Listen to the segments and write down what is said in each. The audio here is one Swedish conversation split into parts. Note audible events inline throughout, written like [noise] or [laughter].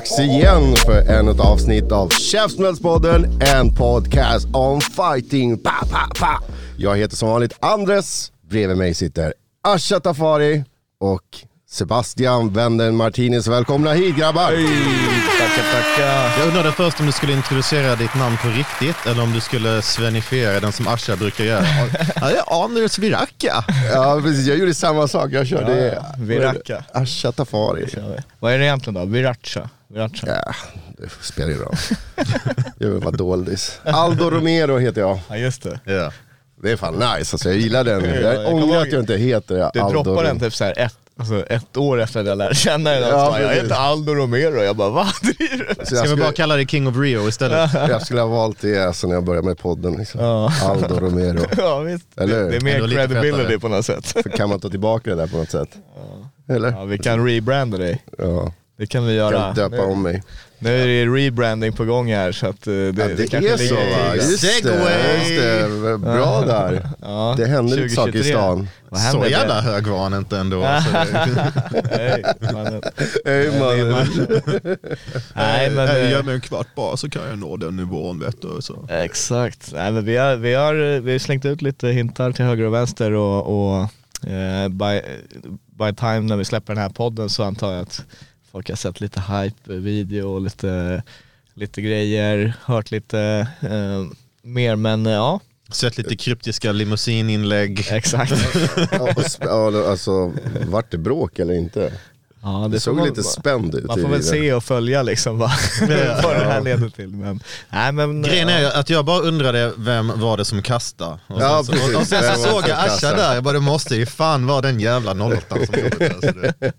Dags igen för ännu ett avsnitt av Käftsmällspodden, en podcast om fighting. Pa, pa, pa. Jag heter som vanligt Andres, bredvid mig sitter Asha Tafari och Sebastian Wenden Martinez. Välkomna hit grabbar! Tackar, tackar. Jag undrade först om du skulle introducera ditt namn på riktigt eller om du skulle svenifiera den som Asha brukar göra. [laughs] Ja, det är Anders Viracka. Ja precis, jag gjorde samma sak. Jag körde Viracka. Asha Tafari. Vad är det egentligen då? Viracha? Viracha? Ja, det spelar ingen roll. Jag vill vara doldis. Aldo Romero heter jag. Ja just det. Ja. Det är fan nice, alltså, jag gillar den. jag ångrar att jag inte heter Du Aldo droppade den typ såhär ett, alltså ett år efter att jag lärde känna dig. Ja, Ja, jag heter Aldo Romero. Jag bara, vad [laughs] driver du? Ska vi skulle- bara kalla dig King of Rio istället? Jag skulle ha valt det alltså när jag började med podden. Liksom. Ja. Aldo Romero. [laughs] Ja visst. Eller? Det, det är mer credibility på något sätt. För kan man ta tillbaka det där på något sätt? Eller? Ja, vi kan rebranda dig. Ja. Det kan vi Jag göra. kan döpa nu, om mig. nu är det rebranding på gång här så att eh, det, Ja, det, det kanske är så va? Just det, just det. Bra där. [laughs] Ja, Det händer lite saker i 2023. stan. Så jävla hög var han inte ändå. Det- [laughs] Nej, mannen. Hey, man. [laughs] Nej men... eh, Gör mig en kvart bara så kan jag nå den nivån vet du. Så. Exakt. Nej, men vi, har, vi, har, vi har slängt ut lite hintar till höger och vänster och, och eh, by, by time när vi släpper den här podden så antar jag att folk har sett lite hype-video och lite, lite grejer, hört lite eh, mer men eh, ja, Sett lite kryptiska limousininlägg. exakt. [laughs] Ja, och ja, alltså, vart det bråk eller inte? Ja, Det får såg man- lite spänd ut. Man får väl det. se och följa liksom vad, [laughs] [laughs] vad det här leder till. Men, nej, men, Grejen ja. är att jag bara undrade vem var det som kastade. Och Ja, sen så, precis. och sen Vem så var det såg jag Asha där, jag bara det måste ju fan vara den jävla 08 som gjorde det.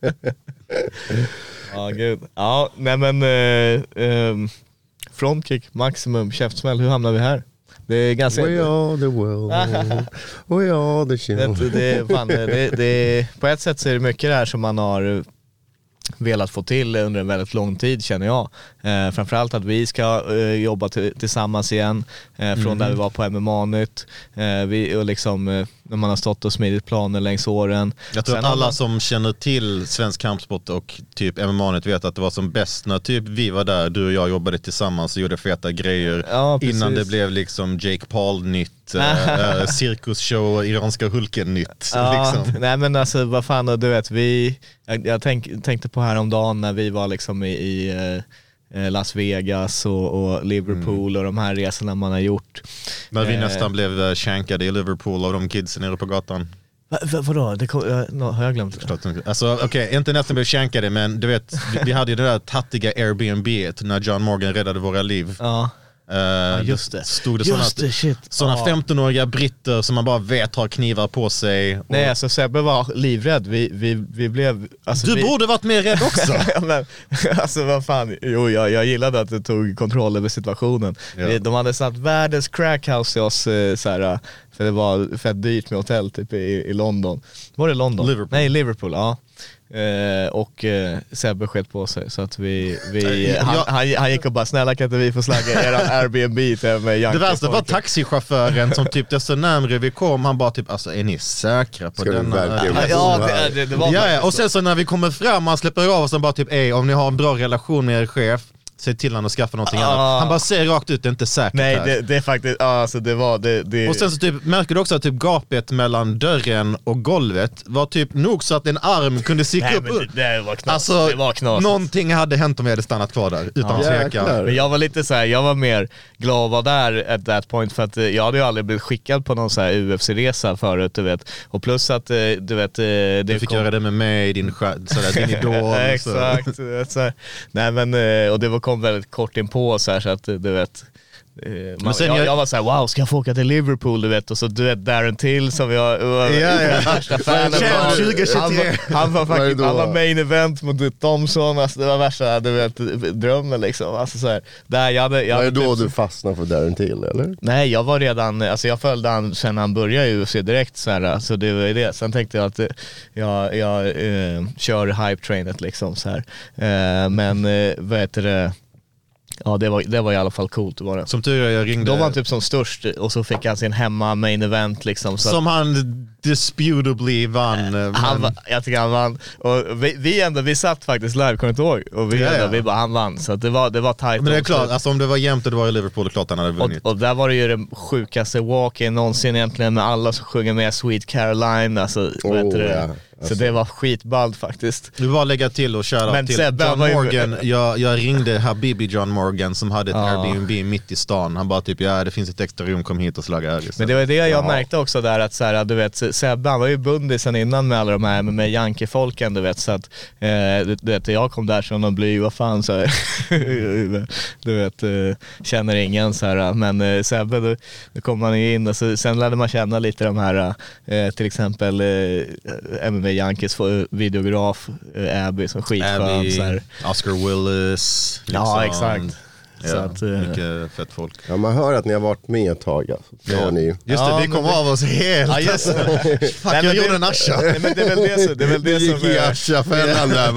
Ja, gud. Ja, nej men eh, ehm, frontkick, maximum, käftsmäll, hur hamnar vi här? Det är ganska... We are the world, [laughs] we are the Det, children. det, fan, det, det, på ett sätt så är det mycket det här som man har velat få till under en väldigt lång tid känner jag. Eh, framförallt att vi ska eh, jobba till, tillsammans igen eh, från där vi var på MMA-nytt. Eh, vi, och liksom, eh, när man har stått och smidit planer längs åren. Jag tror Sen att alla man- som känner till svensk kampsport och typ MMA vet att det var som bäst när typ vi var där, du och jag jobbade tillsammans och gjorde feta grejer Ja, innan det blev liksom Jake Paul-nytt, äh, [laughs] cirkusshow, iranska Hulken-nytt. Ja, liksom. [laughs] nej men alltså vad fan, och du vet vi, jag, jag tänk, tänkte på häromdagen när vi var liksom i, i eh, Las Vegas och, och Liverpool och de här resorna man har gjort. När vi Eh. nästan blev eh, shankade i Liverpool av de kidsen nere på gatan. Va, va, vadå? Det kom, jag, no, har jag glömt? det? Alltså okej, inte nästan blev shankade men du vet, vi, vi hade ju det där tattiga Airbnb när John Morgan räddade våra liv. Ja, Uh, just det. Stod det just sådana, det, shit. sådana Ja. 15-åriga britter som man bara vet har knivar på sig. Och Nej alltså Sebbe var livrädd, vi, vi, vi blev... Alltså, du vi, borde varit mer rädd också. [laughs] Ja, men, alltså vad fan, jo jag, jag gillade att du tog kontroll över situationen. Ja. Vi- De hade satt världens crackhouse till oss, eh, så här, för det var fett dyrt med hotell typ i, i London. Var det London? Liverpool. Nej, Liverpool, ja. Eh, och eh, Sebbe sket på sig så att vi, vi han, Jag- han, han gick och bara snälla kan inte vi få slagga eran [laughs] Airbnb till med Det värsta var taxichauffören som typ desto närmre vi kom, han bara typ alltså är ni säkra på Ska denna? Ja, Ja, det, det, det var ja, faktiskt och sen så när vi kommer fram, han släpper av oss och bara typ ey om ni har en bra relation med er chef, se till honom att skaffa någonting Ah. annat. Han bara säger rakt ut, det är inte säkert Nej här. det, det är faktiskt, ja, alltså det var, det, det Och sen så typ, märker du också att typ gapet mellan dörren och golvet var typ nog så att en arm kunde sticka Nej upp. men det, det var knas, Alltså, det var knas. någonting hade hänt om jag hade stannat kvar där, utan Jäklar. tvekan. Men jag var lite så här, jag var mer glad att vara där at that point för att eh, jag hade ju aldrig blivit skickad på någon så här UFC-resa förut du vet. Och plus att eh, du vet... eh, Det Du fick kom- göra det med mig, din, sådär, din [laughs] idol. så. Exakt. så här. Nej men, och det var, kom väldigt kort in på så här så att du vet man, sen jag, jag- jag var såhär wow, ska jag få åka till Liverpool du vet? Och så du vet Darren Till som jag var Ja, ja. [laughs] värsta av. 2023. Han var, han var då? han var main event mot Thompson, alltså det var värsta du vet, drömmen liksom. Alltså så här, där jag hade, jag Var det då typ- du fastnade för Darren Till eller? Nej jag var redan, alltså jag följde han sen han började i UFC direkt så här, så det var det. Sen tänkte jag att eh, jag, jag eh, kör hype-trainet liksom så här. Eh, men eh, vad heter det, ja det var, det var i alla fall coolt var det. Som tur är, jag ringde. Då var han typ som störst och så fick han sin hemma main event liksom. Så Som han disputably vann. eh, han, men- va- jag tycker han vann. Och vi, vi ändå, vi satt faktiskt live, kommer du ihåg? Och vi, Ja, ändå, ja. vi bara, han vann. Så det var, det var tight. Men det är klart, alltså om det var jämnt och det var i Liverpool, det är klart han hade Och, vunnit. och där var det ju den sjukaste walk-in någonsin egentligen med alla som sjunger med Sweet Caroline. Alltså, vad heter Oh, det? Ja. Så det var skitballt faktiskt. Du bara lägga till och köra Men till Sebbe, John var Morgan. Jag, jag ringde Habibi John Morgan som hade ett Ja. Airbnb mitt i stan. Han bara typ, ja det finns ett extra rum, kom hit och slagga här. Men det var det jag märkte också där att så här, du vet, Sebbe han var ju bundisen innan med alla de här med Yankee-folken du vet så att eh, du, du vet, jag kom där som någon bly, vad fan så här. [laughs] Du vet, eh, känner ingen så här men eh, Sebbe då, då kom man ju in och så, sen lärde man känna lite de här eh, till exempel eh, MMA Yankees eh, videograf eh, Abby som skitskön Abby, så här. Oscar Willis. Ja liksom. exakt. Så Ja, att, eh, mycket fett folk. Ja, man hör att ni har varit med ett tag alltså. Det har ni ju. Just det, Ja, vi men kom det- av oss helt. Ja just det. [laughs] Fuck, Nej, jag men gjorde det- en Asha. Nej, men det är väl det som, det är väl Du det [laughs] gick som i är... Asha-fällan där.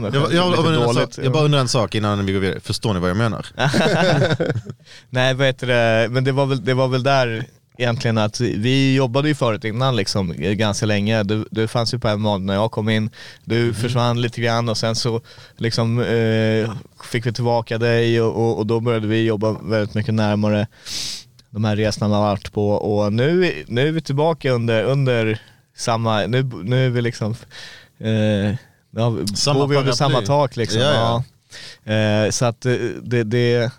men Jag, jag, jag, dåligt. bara undrar en sak innan vi går vidare. Förstår ni vad jag menar? [laughs] Nej vad heter det, men det var väl, det var väl där egentligen att vi jobbade ju förut innan liksom eh, ganska länge. Det, det fanns ju på en månad när jag kom in, du försvann lite grann och sen så liksom eh, fick vi tillbaka dig och, och, och då började vi jobba väldigt mycket närmare de här resorna man varit på och nu, nu är vi tillbaka under, under samma, nu, nu är vi liksom, eh, ja, Samma bor vi under samma tak liksom. Ja, ja. Ja. Eh, så att eh, det, det,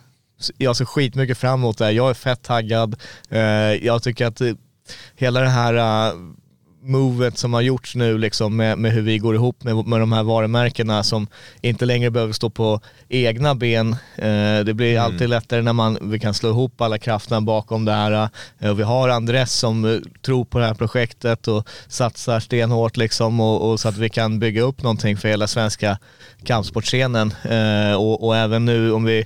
jag ser skitmycket fram emot det här. Jag är fett taggad. Eh, jag tycker att eh, hela det här uh, movet som har gjorts nu liksom med, med hur vi går ihop med, med de här varumärkena som inte längre behöver stå på egna ben. Eh, det blir alltid lättare när man, vi kan slå ihop alla krafterna bakom det här. Eh, vi har Andres som eh, tror på det här projektet och satsar stenhårt liksom och, och så att vi kan bygga upp någonting för hela svenska kampsportscenen. Eh, och, och även nu om vi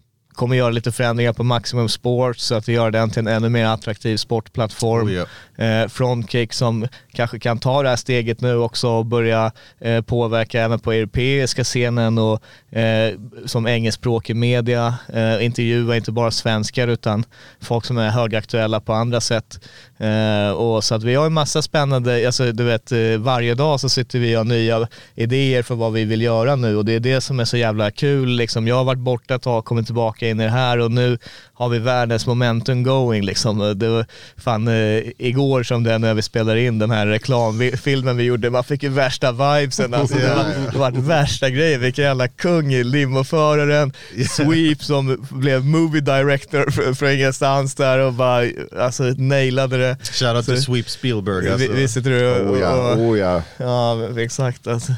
kommer göra lite förändringar på Maximum Sport så att vi gör den till en ännu mer attraktiv sportplattform. Oh, ja. eh, Frontkick som kanske kan ta det här steget nu också och börja eh, påverka även på europeiska scenen och eh, som engelskspråkig media, eh, intervjua inte bara svenskar utan folk som är högaktuella på andra sätt. Eh, och så att vi har en massa spännande, alltså du vet eh, varje dag så sitter vi och har nya idéer för vad vi vill göra nu och det är det som är så jävla kul liksom. Jag har varit borta ett tag, kommit tillbaka in i det här och nu har vi världens momentum going liksom. Det var fan eh, igår som det är när vi spelar in den här reklamfilmen vi gjorde, man fick ju värsta vibesen alltså. Det var, det var värsta grejen, vilken jävla kung i limoföraren, [laughs] Sweep som blev movie director för, för ingenstans där och bara alltså nailade det. Shoutout till Sweep Spielberg Vi, alltså. vi sitter och, Oh ja, och, oh ja. ja exakt alltså.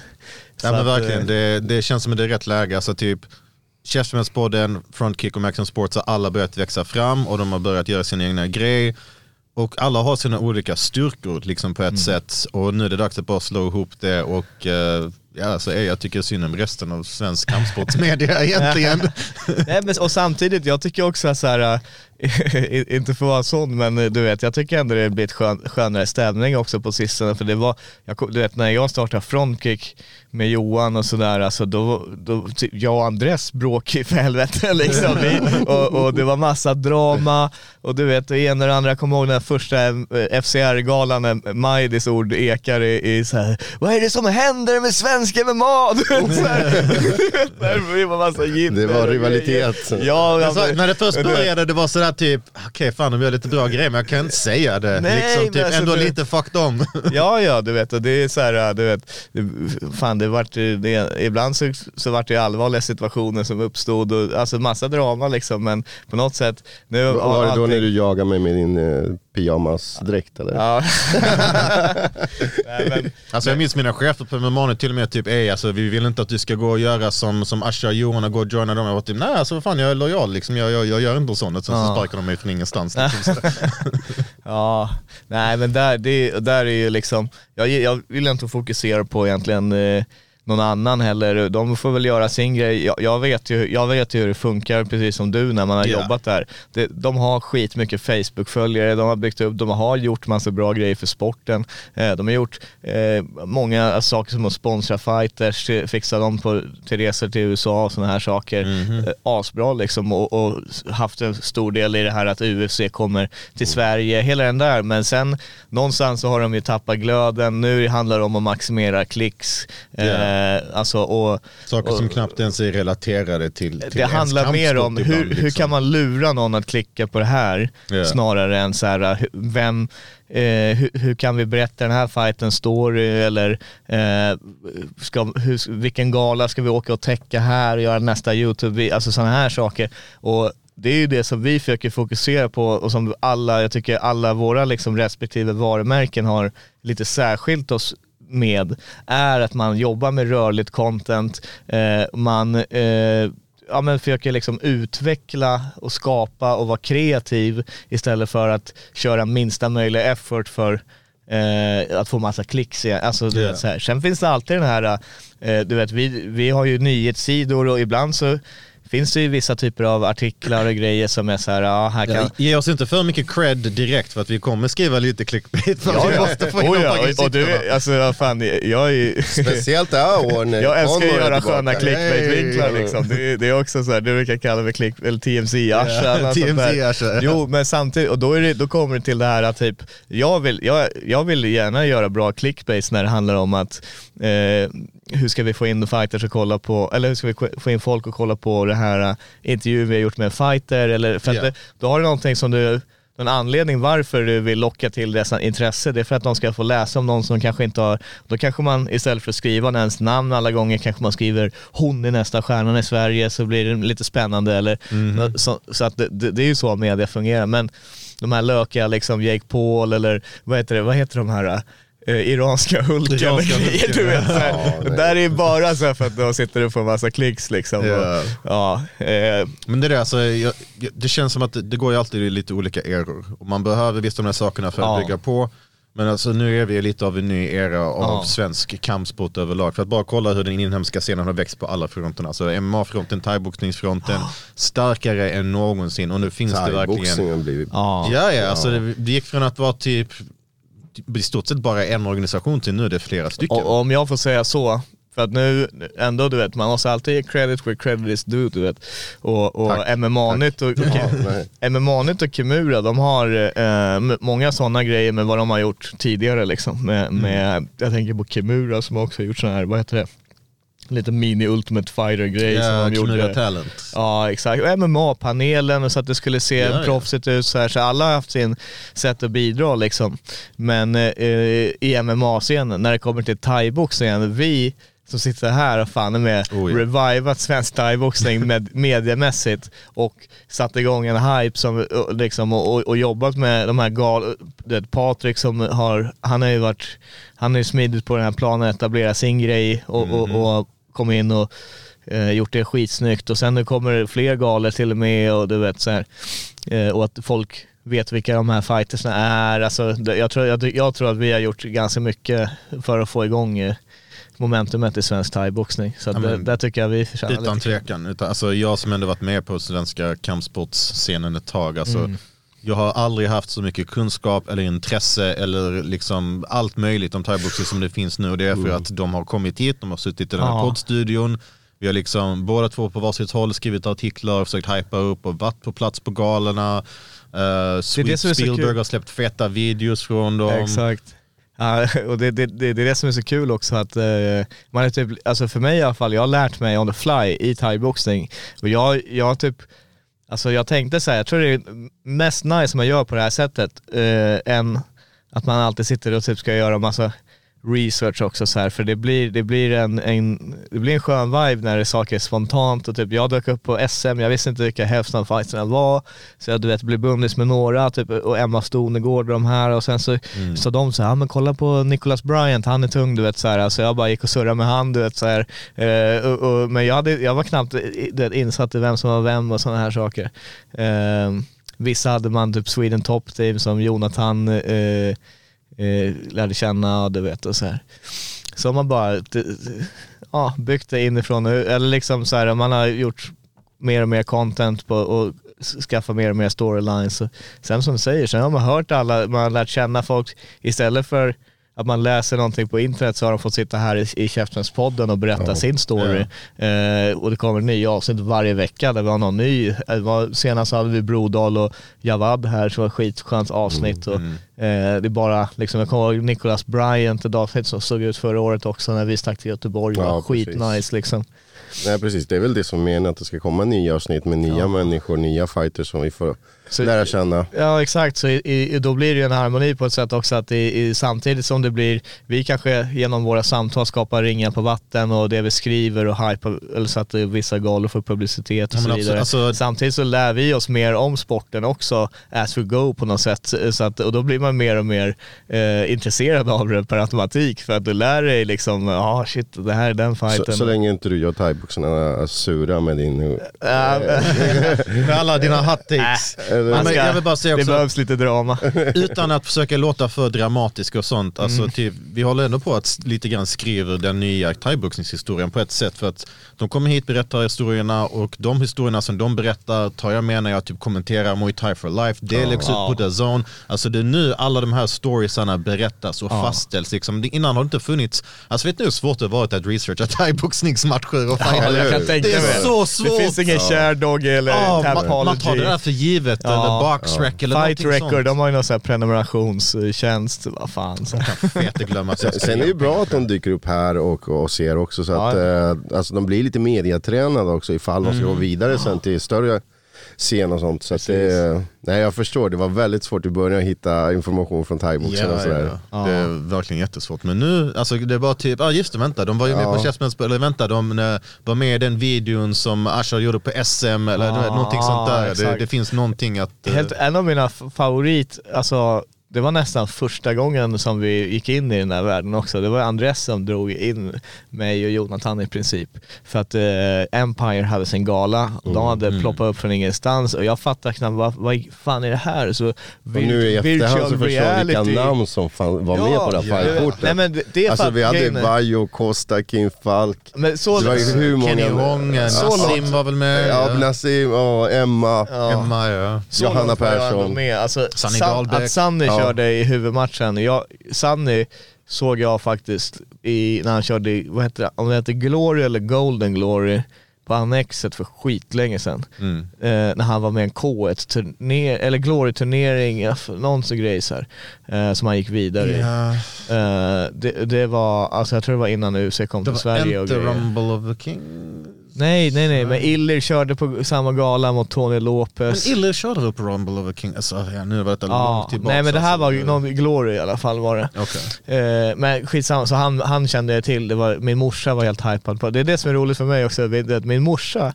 Ja men verkligen, eh, det, det känns som att det är rätt läge. Alltså typ Käftsmällspodden, Frontkick och Maximum Sports har alla börjat växa fram och de har börjat göra sin egna grej. Och alla har sina olika styrkor liksom på ett sätt. Och nu är det dags att bara slå ihop det och eh, ja, alltså, jag tycker synd om resten av svensk kampsportsmedia [laughs] egentligen. [laughs] Nej, men, och samtidigt, jag tycker också så här, [laughs] äh, inte för att vara sån, men eh, du vet, jag tycker ändå det blivit skön, skönare stämning också på sistone. För det var, jag, du vet när jag startade Frontkick med Johan och sådär, alltså då, då, typ, jag och Andres bråkade för helvete liksom. Vi, och, och det var massa drama och du vet, det ena och det andra, jag kommer ihåg den första eh, FCR-galan när Majdis ord ekar i, i så här, vad är det som händer med svensk MMA? Du vet, så [laughs] var massa jipper Det var rivalitet. Ja, Alltså, alltså, när det först du- började det var sådär typ, okej fan de gör lite bra grejer men jag kan inte säga det. Nej, liksom, men typ, alltså, ändå det- lite fucked om. [laughs] Ja, ja, du vet, och det är så här, du vet, fan det vart, det, ibland så, så vart det allvarliga situationer som uppstod och alltså massa drama liksom, men på något sätt, nu Var det då allting- när du jagade mig med din eh, pyjamasdräkt eller? Ja. [laughs] Nej, men, Alltså jag minns mina chefer på MMA till och med typ, Ey, alltså, vi vill inte att du ska gå och göra som, som Asha och Johan och gå och joina dem. Jag var typ, nej alltså vad fan jag är lojal liksom, jag, jag, jag gör inte sånt. Och sen så Ja. sparkar de mig från ingenstans. Liksom. [laughs] Ja, nej men där, det, där är ju liksom, jag, jag vill inte fokusera på egentligen eh, någon annan heller. De får väl göra sin grej. Jag, jag, vet ju, jag vet ju hur det funkar, precis som du när man har Ja. jobbat där. Det, de har skitmycket Facebook-följare, de har byggt upp, de har gjort massa bra grejer för sporten. Eh, de har gjort eh, många saker som att sponsra fighters, eh, fixa dem på, till resor till USA och sådana här saker. Mhm. Eh, asbra liksom och, och haft en stor del i det här att UFC kommer till Sverige, hela den där. Men sen någonstans så har de ju tappat glöden. Nu handlar det om att maximera klicks. Ja. Eh, alltså, och, Saker och, som knappt ens är relaterade till, till det handlar mer om hur, ibland, hur liksom. kan man lura någon att klicka på det här Ja. snarare än så här, hu- vem, eh, hur, hur kan vi berätta den här fighten story eller eh, ska, hur, vilken gala ska vi åka och täcka här och göra nästa YouTube, alltså sådana här saker. Och det är ju det som vi försöker fokusera på och som alla, jag tycker alla våra liksom respektive varumärken har lite särskilt oss med är att man jobbar med rörligt content, eh, man eh, ja, men försöker liksom utveckla och skapa och vara kreativ istället för att köra minsta möjliga effort för eh, att få massa klicks. igen. Alltså, du Ja. vet, så här. Sen finns det alltid den här, eh, du vet vi, vi har ju nyhetssidor och ibland så finns det ju vissa typer av artiklar och grejer som är så här, ja här kan... Ja, ge oss inte för mycket cred direkt för att vi kommer skriva lite clickbait. Ja, vi ja. måste få in Oh, ja, och, och du, alltså fan, jag är ju... Speciellt det här året [laughs] Jag älskar att göra sköna clickbait-vinklar liksom. Det, är- det är också så här, du brukar kalla mig click, eller. TMZ-Asha, ja. Jo, men samtidigt, och då, är det, då kommer det till det här att typ, jag vill, jag, jag vill gärna göra bra clickbaits när det handlar om att eh, hur ska vi få in fighters och kolla på, eller hur ska vi få in folk och kolla på det här uh, intervjun vi har gjort med en fighter, eller för att Ja. det, då har du någonting som du en anledning varför du vill locka till dessa intresse, det är för att de ska få läsa om någon som kanske inte har, då kanske man istället för att skriva ens namn alla gånger kanske man skriver hon är nästa stjärnan i Sverige så blir det lite spännande eller så, så att det, det, det är ju så media fungerar men de här lökiga liksom Jake Paul eller vad heter det, vad heter de här eh, iranska Hulken Iranska [laughs] Hulken. du vet. så här. Ja, där är bara så här för att de sitter och får massa klicks liksom. Ja. Och, ja, eh, Men det, är det, alltså, jag, det känns som att det, det går ju alltid i lite olika eror. Och man behöver visst de här sakerna för att Ja. bygga på. Men alltså nu är vi lite av en ny era av Ja. svensk kampsport överlag. För att bara kolla hur den inhemska scenen har växt på alla fronterna. Alltså MMA-fronten, thaiboxningsfronten, starkare än någonsin. Och nu finns det verkligen... Thaiboxningen blivit... ja. Ja, ja, alltså det, det gick från att vara typ i stort sett bara en organisation till nu är det flera stycken. Och, om jag får säga så, för att nu ändå du vet, man måste alltid ge credit where credit is due du vet. Och, och. MMA-nytt och, nej. MMA-nytt och Kimura, de har eh, många sådana grejer med vad de har gjort tidigare liksom. Med, med, jag tänker på Kimura som också har gjort sådana här, vad heter det? Lite mini ultimate fighter grej som ja, de gjorde. Talent. Ja exakt, och MMA-panelen så att det skulle se Ja, ja. proffsigt ut så här. Så alla har haft sin sätt att bidra liksom. Men eh, i MMA-scenen, när det kommer till thaiboxningen, vi som sitter här och fan är med Oh, ja. revivat svensk thaiboxning [laughs] med, mediemässigt och satt igång en hype som, och, liksom, och, och, och jobbat med de här gal... du vet, Patrik som har, han har ju varit, han har ju smidigt på den här planen, etablera sin grej och, Mhm. och, och kom in och eh, gjort det skitsnyggt och sen nu kommer det fler galor till och med och du vet så här. Eh, och att folk vet vilka de här fightersna är. Alltså, det, jag, tror, jag, jag tror att vi har gjort ganska mycket för att få igång eh, momentumet i svensk thaiboxning. Så Ja, det, där tycker jag vi förtjänar Utan lite. tvekan. Utan, alltså, jag som ändå varit med på svenska kampsportsscenen ett tag. Alltså, Mm. Jag har aldrig haft så mycket kunskap eller intresse eller liksom allt möjligt om thaiboxning som det finns nu. Och det är för att de har kommit hit, de har suttit i den här Ja. poddstudion. Vi har liksom båda två på varsitt håll skrivit artiklar, försökt hypa upp och varit på plats på galorna. Uh, så Spielberg har släppt feta videos från dem. Exakt. Ja, [laughs] och det, det, det, det är det som är så kul också att eh, man är typ, alltså för mig i alla fall, jag har lärt mig on the fly i thaiboxning. Och jag, jag typ, alltså jag tänkte så här, jag tror det är mest nice man gör på det här sättet, eh, än att man alltid sitter och typ ska göra massa research också så här, för det blir, det blir en, en, det blir en skön vibe när det saker är spontant och typ jag dök upp på SM, jag visste inte vilka hälften av fighterna var, så jag du vet blev bundis med några, typ, och Emma Stonegård och de här och sen så sa de så här, men kolla på Nicholas Bryant, han är tung du vet så här, så jag bara gick och surrade med han du vet så här, eh, och, och, men jag, hade, jag var knappt du vet, insatt i vem som var vem och sådana här saker. Eh, vissa hade man typ Sweden Top Team som Jonathan eh, eh, lärde känna, du vet och så här. Så har man bara ja, byggt det inifrån, eller liksom så här, man har gjort mer och mer content på och skaffa mer och mer storylines. Sen som du säger, sen har man hört alla, man har lärt känna folk istället för att man läser någonting på internet så har de fått sitta här i, i Käftsmällspodden och berätta sin story. Eh, och det kommer nya avsnitt varje vecka där vi har någon ny. Eh, var- Senast hade vi Brodal och Javad här det var ett skitskönt avsnitt. Och, eh, det bara, liksom, jag kommer ihåg Nicholas Bryant, ett avsnitt som såg ut förra året också när vi stack till Göteborg. Var Ja, skitnice liksom. Nej precis, det är väl det som meningen att det ska komma nya avsnitt med nya människor, nya fighters som vi får Så- lära känna. Ja exakt, så i, i, då blir det ju en harmoni på ett sätt också att i, i, samtidigt som det blir, vi kanske genom våra samtal skapar ringar på vatten och det vi skriver och hype, eller så att eh, vissa galor får publicitet och Ja, så vidare. alltså- samtidigt så lär vi oss mer om sporten också as we go på något sätt. Så att, och då blir man mer och mer eh, intresserad av det per automatik för att du lär dig liksom, ja ah, shit det här är den Så, fighten. så länge inte du gör thaiboxarna är sura med din... [laughs] Med alla dina hot takes. Eller- Ja, ska, jag vill bara säga det också, behövs lite drama. [laughs] utan att försöka låta för dramatisk och sånt, alltså typ, vi håller ändå på att lite grann skriva den nya thaiboxningshistorien på ett sätt för att de kommer hit, berättar historierna och de historierna som de berättar tar jag med när jag typ kommenterar Muay Thai for Life, det läggs ut på The Zone. Alltså det är nu alla de här storiesarna berättas och fastställs. Liksom. Det- Innan har det inte funnits, alltså vet ni hur svårt det har varit att researcha thaiboxningsmatcher och fighter? jag kan tänka det är så svårt. Det finns ingen share dog eller Ja, man, man tar det där för givet, Ja. eller boxrec eller Fight någonting Record, sånt. de har ju någon sån här prenumerationstjänst, vad fan. Så. Ska Sen är det ju bra att de dyker upp här och, och ser också så att eh, alltså de blir lite mediatränade också ifall de ska Mm. gå vidare sen till större scen och sånt. Så att det, nej jag förstår, det var väldigt svårt i början att hitta information från thaiboxen och Ja, sådär. ja, ja. Det är verkligen jättesvårt. Men nu, alltså det var typ, ja just det, vänta, de var ju med på Käftsmälls, eller vänta, de eh, var med i den videon som Asha gjorde på SM eller vet, någonting sånt där. Det, det finns någonting att... eh, Helt, en av mina favorit, alltså det var nästan första gången som vi gick in i den här världen också. Det var Andres som drog in mig och Jonathan i princip. För att eh, Empire hade sin gala och de hade ploppat upp från ingenstans och jag fattade knappt vad, vad fan är det här? Så Och nu i efterhand så förstår jag vilka namn som fan var med på det här Ja, fightkortet. nej, men det- alltså vi hade Vajo, Costa, Kim Falk. Men så, Det var ju hur många... Kenny Wong, Så Nassim var väl med. Ja, Nassim, ja, Emma. Emma, ja. Så Johanna Persson. Med. Alltså, Sanny San, Dahlbäck. att Ja. Körde i huvudmatchen, jag, Sanny såg jag faktiskt i, när han körde, i, vad heter det, om det heter Glory eller Golden Glory på Annexet för skitlänge sedan. Mm. Eh, när han var med i en K1-turner, eller Glory-turnering, någon sån grej så här, eh, som han gick vidare i. Eh, det, det var, alltså jag tror det var innan UC kom det till var Sverige och inte grejer. Rumble of the King. Nej, nej, nej, men Iller körde på samma gala mot Tony Men Lopez. Iller körde väl på Rumble of the King? Alltså, ja, nu var det Ja, långt tillbaka. nej men det här var ju någon Glory i alla fall var det. Okej. Eh, men skitsamma, så han, han kände jag till, det var, min morsa var helt hypad på det. är det som är roligt för mig också, att min morsa,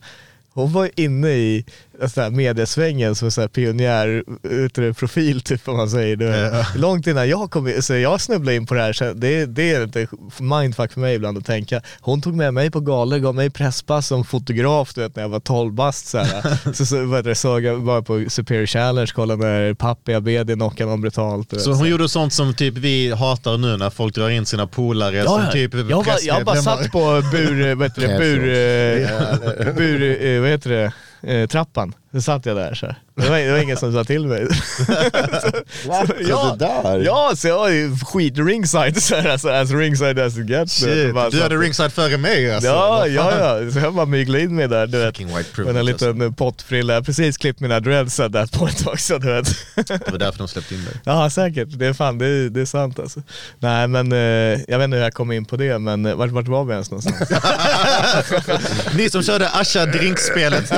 hon var inne i så mediesvängen som så här, pionjär, ute profil typ om man säger. Det. Långt innan jag kom in, så jag snubblade in på det här, så det, det är lite mindfuck för mig ibland att tänka. Hon tog med mig på galor, gav mig presspass som fotograf du vet, när jag var 12 bast. Så, här. [laughs] så, så vad det, såg jag bara på Superior Challenge, kollade när Pappi Abedi knockade någon brutalt. vet, Så hon gjorde sånt som typ vi hatar nu när folk drar in sina polare som typ jag, jag bara satt på bur, vad heter det, bur, eh, [laughs] bur, eh, vad heter det, eh, trappan. Så satt jag där så här. Det var, det var ingen som sa till mig. Va? [laughs] Så där? Ja, så jag var ju skit ringside så här, alltså, as ringside as it gets. Shit, Bara du hade ringside före mig alltså. Ja, ja, ja. Så jag bara myglade in mig där, du vet. Med en liten alltså. pottfrilla. Jag precis klippt mina dreads at that point också, du vet. Det var därför de släppte in dig. [laughs] Ja säkert, det är fan, det är, det är sant alltså. Nej men, eh, jag vet inte hur jag kom in på det, men eh, vart, vart var vi ens någonstans? [laughs] Ni som körde Asha drinkspelet.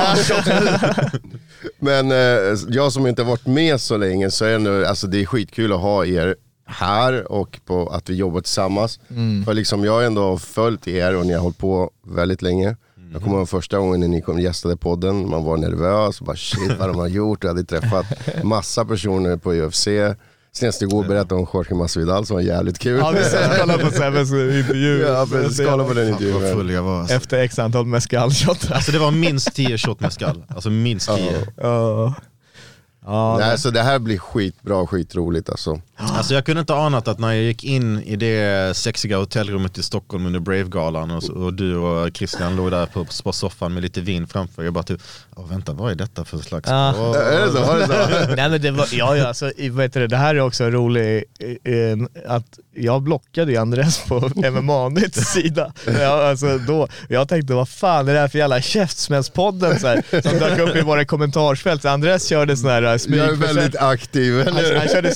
Men eh, jag som inte varit med så länge så är det, nu, alltså det är skitkul att ha er här och på att vi jobbar tillsammans. Mm. För liksom jag har ändå följt er och ni har hållit på väldigt länge. Jag kommer ihåg första gången när ni kom gästade podden, man var nervös, bara shit vad de har gjort. Jag hade träffat [laughs] massa personer på UFC. Senast igår berättade om Jorge Masvidal som var jävligt kul. Ja vi kolla på Sebbes intervju. Ja, precis. Kolla på den intervjun. full jag var. Alltså. Efter x antal mescalshot. alltså det var minst 10 shot mescal. Alltså minst 10. Ja. Ja, Nej, så det här blir skitbra och skitroligt alltså. Alltså jag kunde inte anat att när jag gick in i det sexiga hotellrummet i Stockholm under Brave-galan och, och du och Christian låg där på, på soffan med lite vin framför. Jag bara typ, åh vänta vad är detta för slags... Ja. Åh, Är det så? Var det så? [laughs] Nej men det var, ja, ja alltså, vad heter det, det här är också roligt, eh, att jag blockade ju Andres på [laughs] MMA-nytts sida. Ja, alltså, då, jag tänkte vad fan är det här för jävla käftsmällspodden så här, som dök upp i våra kommentarsfält. Andres körde sån här smyg... Jag är väldigt aktiv. han, han körde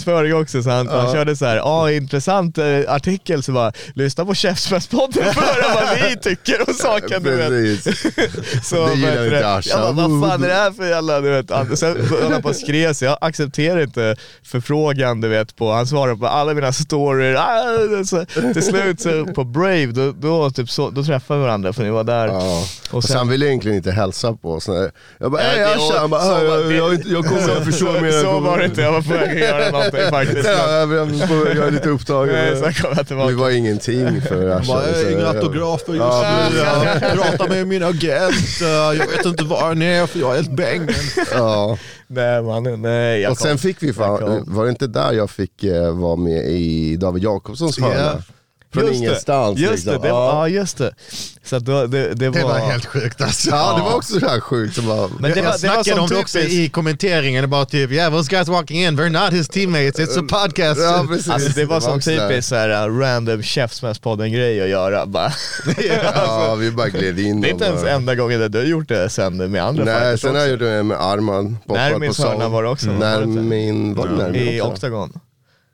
smygmarknadsföring också, så han, han körde så här, ja intressant eh, artikel, så bara lyssna på Käftsmällspodden för vad vi [laughs] tycker om saken. Du vet. [laughs] Så, Det gillar inte? Asha. Jag bara, vad fan är det här för jävla, du vet. And- Sen höll han på och skrev så jag accepterar inte förfrågan du vet på, han svarar på alla mina stories. Ah, så, till slut så på Brave, då, då, typ så, då träffade vi varandra för ni var där. Ja. Och sen sen, ville egentligen inte hälsa på oss. Jag bara, hej Asha, han bara, "Ah, jag, jag, jag kommer att så, mer. så var det inte, jag var på väg att göra någonting [laughs] faktiskt. Ja, jag, är lite Nej, upptagen. sen kom jag tillbaka. Vi var ingenting för Asha. Bara, Så- inga autografer just Ja, nu, jag pratar med min agent, eh, jag vet inte var han är för jag är helt bängen. Ja. Nej man, nej jag Och sen kom. fick vi fan, var det inte där jag fick eh, vara med i David Jakobssons hörna? Från Just det, ingenstans Just liksom. det, det, ja. ja just det. Så då, det, det, var... sjukt alltså. ja, det var också så här sjukt. Som bara, Men det jag var, det var snackade som om det också i kommenteringen, bara typ yeah those guys walking in, they're not his teammates, it's a podcast. ja, precis. Alltså det var som typiskt såhär uh, random Käftsmällspodden grej att göra bara. [laughs] Ja, [laughs] vi bara gled in. Det är inte ens bara- enda gången det du har gjort det sen med andra Nej, sen har jag gjort det med Arman. När Poppat min på sång. hörna var det också, var När det inte? min, var det när min I också?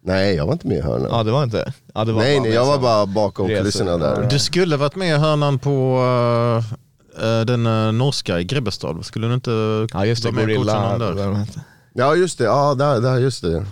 Nej, jag var inte med i hörnan. Ja det var inte? Ja, det var nej, nej, jag var bara bakom resor. kulisserna där. Du skulle varit med i hörnan på eh, den uh, norska i Grebbestad, skulle du inte Ja just det, vara med och coacha någon där? Ja, just det. Ja, där, där, just det.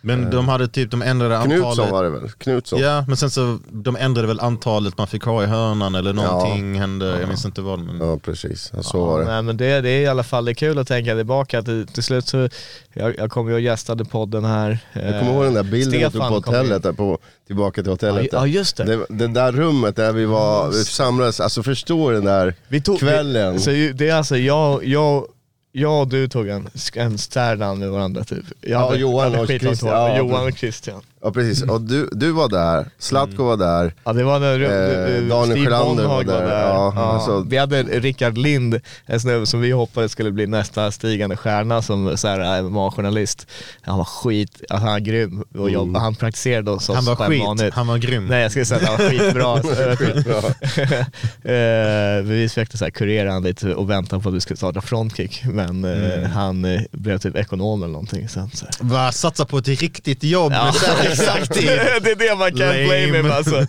Men de hade typ, de ändrade antalet. Knutsson var det väl? Knutsson. Ja, men sen så, de ändrade väl antalet man fick ha i hörnan eller någonting hände, jag minns inte vad. Men... Ja, precis. Ja, så var det. Nej men det, det är i alla fall det är kul att tänka tillbaka. Till, till slut så, jag, jag kom ju och gästade podden här. Jag kommer ihåg den där bilden på hotellet, där på, tillbaka till hotellet. Ja, just det. Det, det där rummet där vi var, vi samlades, alltså förstår den där Vi tog, kvällen. Vi, så det är alltså jag, jag, jag och du tog en, en stärdan med varandra typ. Jag Ja, hade- Johan hade och Christian. Ja, Johan och Christian. Ja precis, och du, du var där, Zlatko var där. Ja det var när Eh, eh, Daniel Steve Sjölander Bonhag var där. Ja, alltså- Vi hade Rickard Lind, en snubbe som vi hoppades skulle bli nästa stigande stjärna som så här, MMA-journalist. Han var skit, alltså, han var grym och jobb, han praktiserade hos oss Han var skit, MMA-nytt. han var grym. Nej jag skulle säga att han var skitbra. [laughs] [laughs] eh, vi försökte så här kurera han lite och vänta på att vi skulle starta frontkick men eh, han eh, blev typ ekonom eller någonting. Sen, så här. Va, satsa på ett riktigt jobb Ja, [laughs] exakt. det är det man kan Lame. blame him alltså.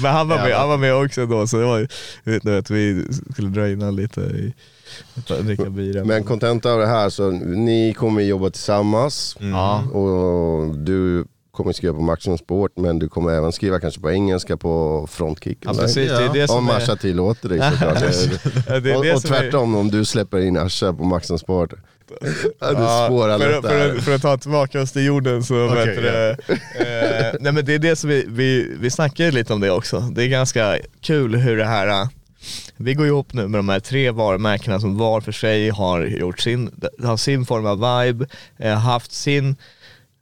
[laughs] Men han var, med, han var med också då så det var ju, vet du, att vi skulle dra in lite i dricka bira. Men kontenta av det här, så ni kommer jobba tillsammans Ja. och du kommer skriva på Maximum Sport men du kommer även skriva kanske på engelska på Frontkick. Ja precis, det är det Om Asha är... tillåter dig såklart. [laughs] Det är och det och är- tvärtom om du släpper in Asha på Maximum Sport. [laughs] Ja, du Ja, spårar för, för, för att ta tillbaka oss till jorden så vet du det, eh, Nej men det är det som vi, vi, vi snackade lite om det också. Det är ganska kul hur det här, eh, vi går ihop nu med de här tre varumärkena som var för sig har gjort sin, har sin form av vibe, eh, haft sin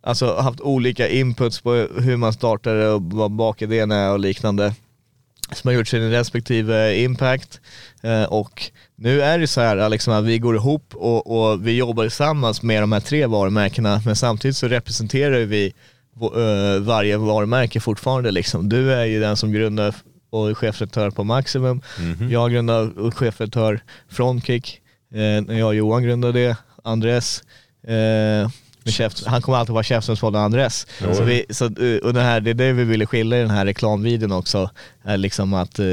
Alltså haft olika inputs på hur man startade och vad bakidén är och liknande som har gjort sin respektive impact. Eh, och nu är det så här liksom, att vi går ihop och, och vi jobbar tillsammans med de här tre varumärkena men samtidigt så representerar vi eh, varje varumärke fortfarande liksom. Du är ju den som grundar och är chefredaktör på Maximum, jag grundar och chefredaktör Frontkick, eh, jag och Johan grundade det, Andres eh, med chef, han kommer alltid vara chefsnämndspodden Andres. Så vi, så, eh, och det, här, det är det vi ville skilja i den här reklamvideon också, är liksom att eh,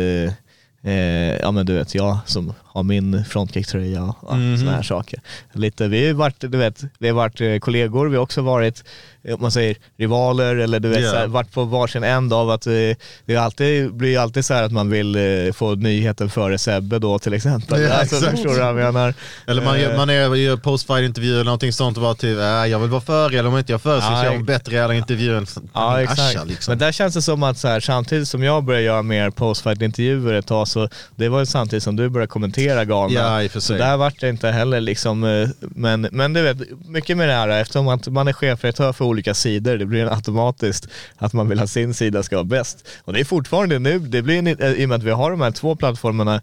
eh, ja men du vet jag som har min frontkick-tröja och Mhm. sådana här saker. Lite, vi har varit, du vet, vi har varit eh, kollegor, vi har också varit, eh, om man säger rivaler eller du vet, så här, varit på varsin end av att eh, det är alltid, blir alltid så här att man vill få nyheten före Sebbe då till exempel. Ja, alltså, exakt. förstår du vad jag menar? Eller man, gör- man är gör post-fight-intervjuer eller någonting sånt och bara typ, äh, jag vill vara före eller om inte jag före så kör jag bättre jävla intervju än Ja exakt. Asha, liksom. Men där känns det som att så här, samtidigt som jag började göra mer postfight-intervjuer ett tag så det var ju samtidigt som du började kommentera galna. Ja, i för så sig. där vart det inte heller liksom, eh, men, men du vet, mycket med det här eftersom att man är chefredaktör för olika sidor, det blir automatiskt att man vill att sin sida ska vara bäst. Och det är fortfarande nu, det blir en, eh, i och med att vi har de här två plattformarna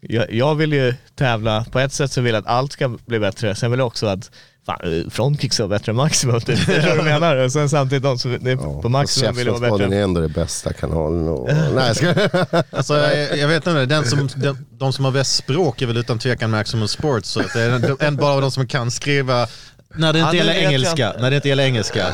jag, jag vill ju tävla, på ett sätt så vill jag att allt ska bli bättre, sen vill jag också att fan, eh, Frontkick ska vara bättre än Maximum, typ. Förstår du vad jag menar? Och sen samtidigt de som, det, på Maximum vill jag vara bättre. är ändå den bästa kanalen. Och... Nej, jag ska... [laughs] Alltså, jag, jag vet inte, den som, de, de som har bäst språk är väl utan tvekan Maximum Sports. Så att det är en, en bara av de som kan skriva när det Ja, inte det gäller engelska. När det inte gäller engelska.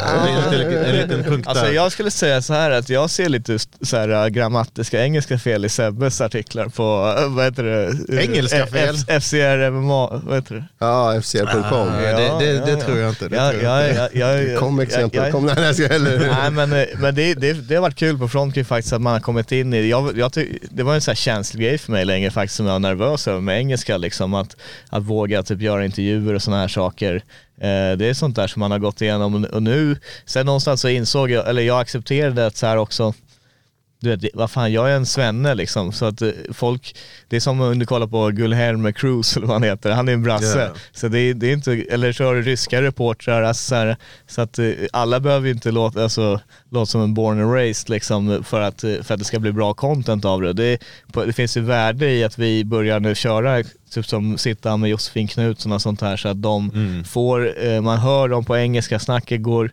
Det är en, en liten punkt Alltså där. jag skulle säga så här att jag ser lite så här äh, grammatiska engelska fel i Sebbes artiklar på, äh, vad heter det? Engelska fel? F- FCR MMA, vad heter det? Ja, FCR.com. Ja, det- det- det tror jag inte, det Ja, tror jag ja, inte. ja, ja, ja, Kom ja, exempel. ja. Kom, nej, jag ska heller. Nej men, eh, men det, det, det har varit kul på Frontkick faktiskt att man har kommit in i, jag, jag ty, det var en sån här känslig grej för mig länge faktiskt som jag var nervös över med engelska liksom, att, att våga typ göra intervjuer och sådana här saker. Eh, det är sånt där som man har gått igenom. Och nu, sen någonstans så insåg jag, eller jag accepterade att så här också, du vet, vad fan, jag är en svenne liksom. Så att eh, folk, det är som om du kollar på Guilherme Cruz eller vad han heter, han är en brasse. Ja. Så det är, det är inte, eller så har du ryska reportrar, alltså så, att eh, alla behöver ju inte låta, alltså, låta som en born and raised liksom för att, eh, för att det ska bli bra content av det. Det, det finns ju värde i att vi börjar nu köra, typ som sitta med Josefin Knutsson och sånt här så att de får, eh, man hör dem på engelska, snacket går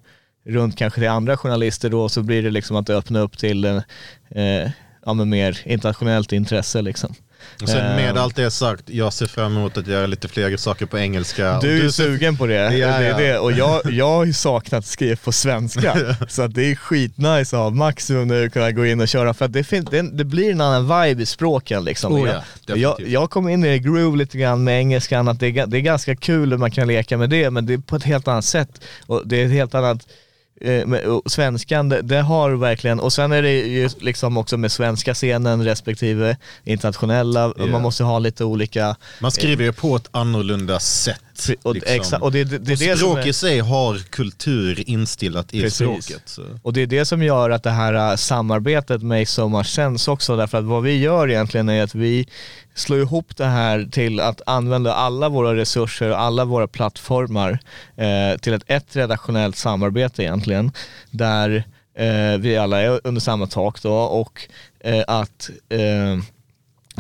runt kanske till andra journalister då så blir det liksom att öppna upp till eh, ja, men mer internationellt intresse liksom. Och sen med Eh, allt det sagt, jag ser fram emot att göra lite fler saker på engelska. Du är ju sugen på det, Ja, det är det. och jag, jag har ju saknat skriva på svenska. [laughs] så att det är skitnice att ha Maximum nu kunna gå in och köra för att det, finns, det, det blir en annan vibe i språken liksom. Oh ja, jag, jag, kom in i det groove lite grann med engelskan, att det är, det är ganska kul hur man kan leka med det, men det är på ett helt annat sätt. Och det är ett helt annat eh, svenskan, det, det har verkligen, och sen är det ju liksom också med svenska scenen respektive internationella, Ja. man måste ha lite olika Man skriver ju på ett annorlunda sätt. Och, liksom. exakt, och det, det, det är och det som språk är, i sig har kultur instillat i Precis. språket. Så. Och det är det som gör att det här äh, samarbetet makes so much sense också. Därför att vad vi gör egentligen är att vi slår ihop det här till att använda alla våra resurser och alla våra plattformar eh, till ett, ett redaktionellt samarbete egentligen. Där eh, vi alla är under samma tak då och eh, att eh,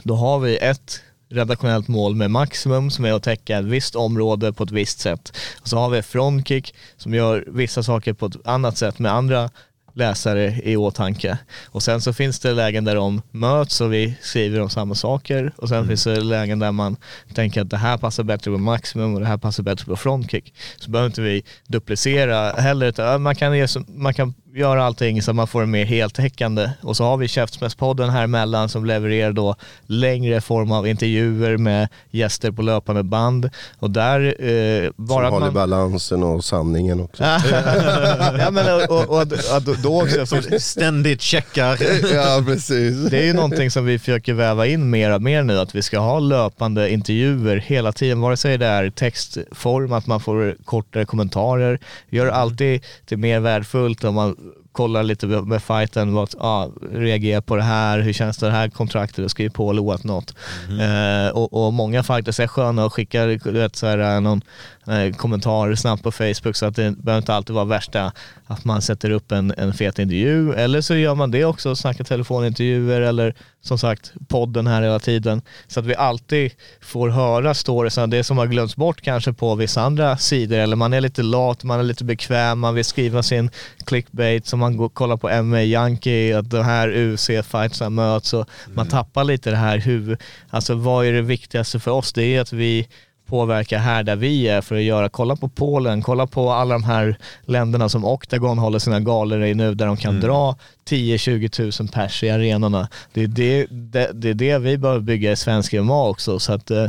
då har vi ett redaktionellt mål med maximum som är att täcka ett visst område på ett visst sätt. Och så har vi Frontkick som gör vissa saker på ett annat sätt med andra läsare i åtanke. Och sen så finns det lägen där de möts och vi skriver om samma saker och sen finns det lägen där man tänker att det här passar bättre på maximum och det här passar bättre på frontkick. Så behöver inte vi duplicera heller utan man kan, ge, man kan göra allting så att man får en mer heltäckande och så har vi Käftsmällspodden här emellan som levererar då längre form av intervjuer med gäster på löpande band och där eh, bara Som att håller man... balansen och sanningen också. [laughs] ja, men, och, och, och, och då också, för Ständigt checkar. [laughs] ja, precis. Det är ju någonting som vi försöker väva in mer och mer nu, att vi ska ha löpande intervjuer hela tiden, vare sig det är textform, att man får kortare kommentarer, gör det alltid till mer värdefullt om man kollar lite med fighten, vad, ah, reagerar på det här, hur känns det här kontraktet, och skriver på eller något. Eh, och, och många fighters är sköna och skickar vet, så här, någon eh, kommentar snabbt på Facebook så att det behöver inte alltid vara värsta att man sätter upp en, en fet intervju. Eller så gör man det också, snackar telefonintervjuer eller som sagt podden här hela tiden. Så att vi alltid får höra storiesarna, det som har glömts bort kanske på vissa andra sidor. Eller man är lite lat, man är lite bekväm, man vill skriva sin clickbait som man går kollar på MMA Yankee, att de här UFC-fightsen möts och man tappar lite det här huvud, alltså vad är det viktigaste för oss? Det är att vi påverka här där vi är för att göra, kolla på Polen, kolla på alla de här länderna som Octagon håller sina galor i nu där de kan dra 10-20 000 pers i arenorna. Det är det, det, det är det vi behöver bygga i svensk MMA också så att eh,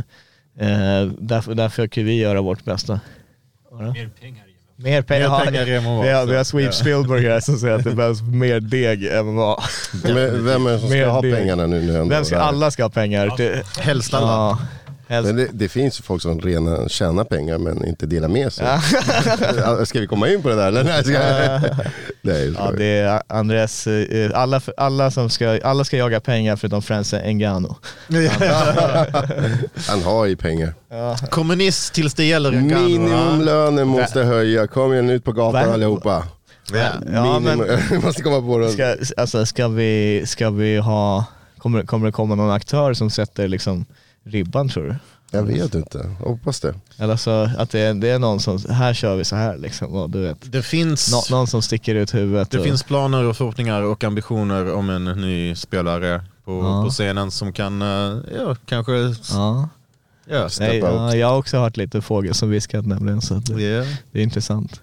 eh, därför, därför försöker vi göra vårt bästa. Mer pengar. Mer pengar, Mer pengar i MMA. Vi har, vi har Sweep Spielberg här som säger att det [laughs] behövs mer deg än MMA. Men vem är det som ska Mer ha det. pengarna nu? nu ändå Vem ska, alla ska ha pengar. Helst alla. ja. Men det, det finns ju folk som rena tjänar pengar men inte delar med sig. Ja. [laughs] Ska vi komma in på det där eller? Nej, ska... [laughs] Nej, Ja, det är Andres, eh, alla, alla, som ska, alla ska jaga pengar förutom Francis Ngannou. [laughs] Han har ju pengar. Kommunist tills det gäller en gun, va? Minimumlönen måste höja. Kom igen ut på gatan allihopa. Ja. Ja, men måste komma på det. ska, alltså, ska, vi, ska vi ha, kommer, kommer det komma någon aktör som sätter liksom ribban tror du? Jag vet inte, Jag hoppas det. Eller så att det är, det är någon som, här kör vi så här liksom, och du vet. Det finns... Nå, någon som sticker ut huvudet. Det och, finns planer och förhoppningar och ambitioner om en ny spelare på, Ja. på scenen som kan, eh, ja, kanske... Ja. Ja. Nej, ja, jag har också hört lite fågel som viskat nämligen så det, Ja. det är intressant.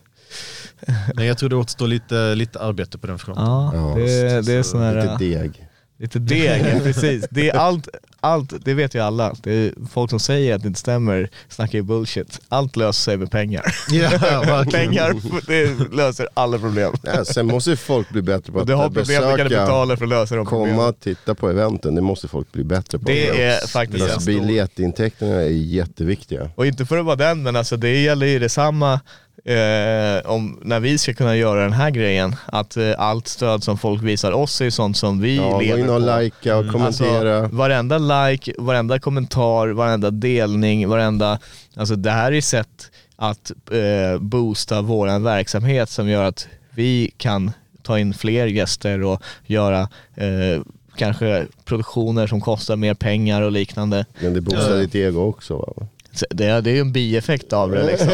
Men jag tror det återstår lite, lite arbete på den fronten. Ja, Ja, det, det är sån här... Lite deg. Lite deg, [laughs] precis. Det är allt, allt, det vet ju alla. Det är folk som säger att det inte stämmer snackar ju bullshit. Allt löser sig med pengar. [laughs] Ja, pengar det löser alla problem. Ja, sen måste ju folk bli bättre på att du har problem, du kan besöka, betala för att lösa de komma problemen. och titta på eventen. Det måste folk bli bättre på. Det är faktiskt alltså, biljettintäkterna är jätteviktiga. Och inte för att vara den, men alltså det gäller ju detsamma eh, om när vi ska kunna göra den här grejen. Att eh, allt stöd som folk visar oss är sånt som vi Ja, lever in och på. likea och kommentera. Alltså, varenda like, varenda kommentar, varenda delning, varenda... Alltså det här är sätt att eh, boosta våran verksamhet som gör att vi kan ta in fler gäster och göra eh, kanske produktioner som kostar mer pengar och liknande. Men det boostar Ja. ditt ego också va? Det, det är ju en bieffekt av det liksom.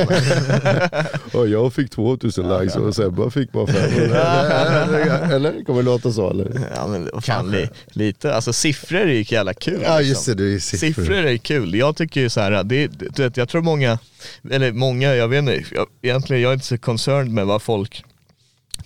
[laughs] Och jag fick 2000 likes och Sebba fick bara 500. [laughs] eller? Kommer det låta så eller? Ja men fan, li, lite, alltså siffror är ju jävla kul. Ja liksom. just det, det är siffror. Siffror är kul. Jag tycker ju så här, det, du vet, jag tror många, eller många, jag vet inte, jag, egentligen jag är inte så concerned med vad folk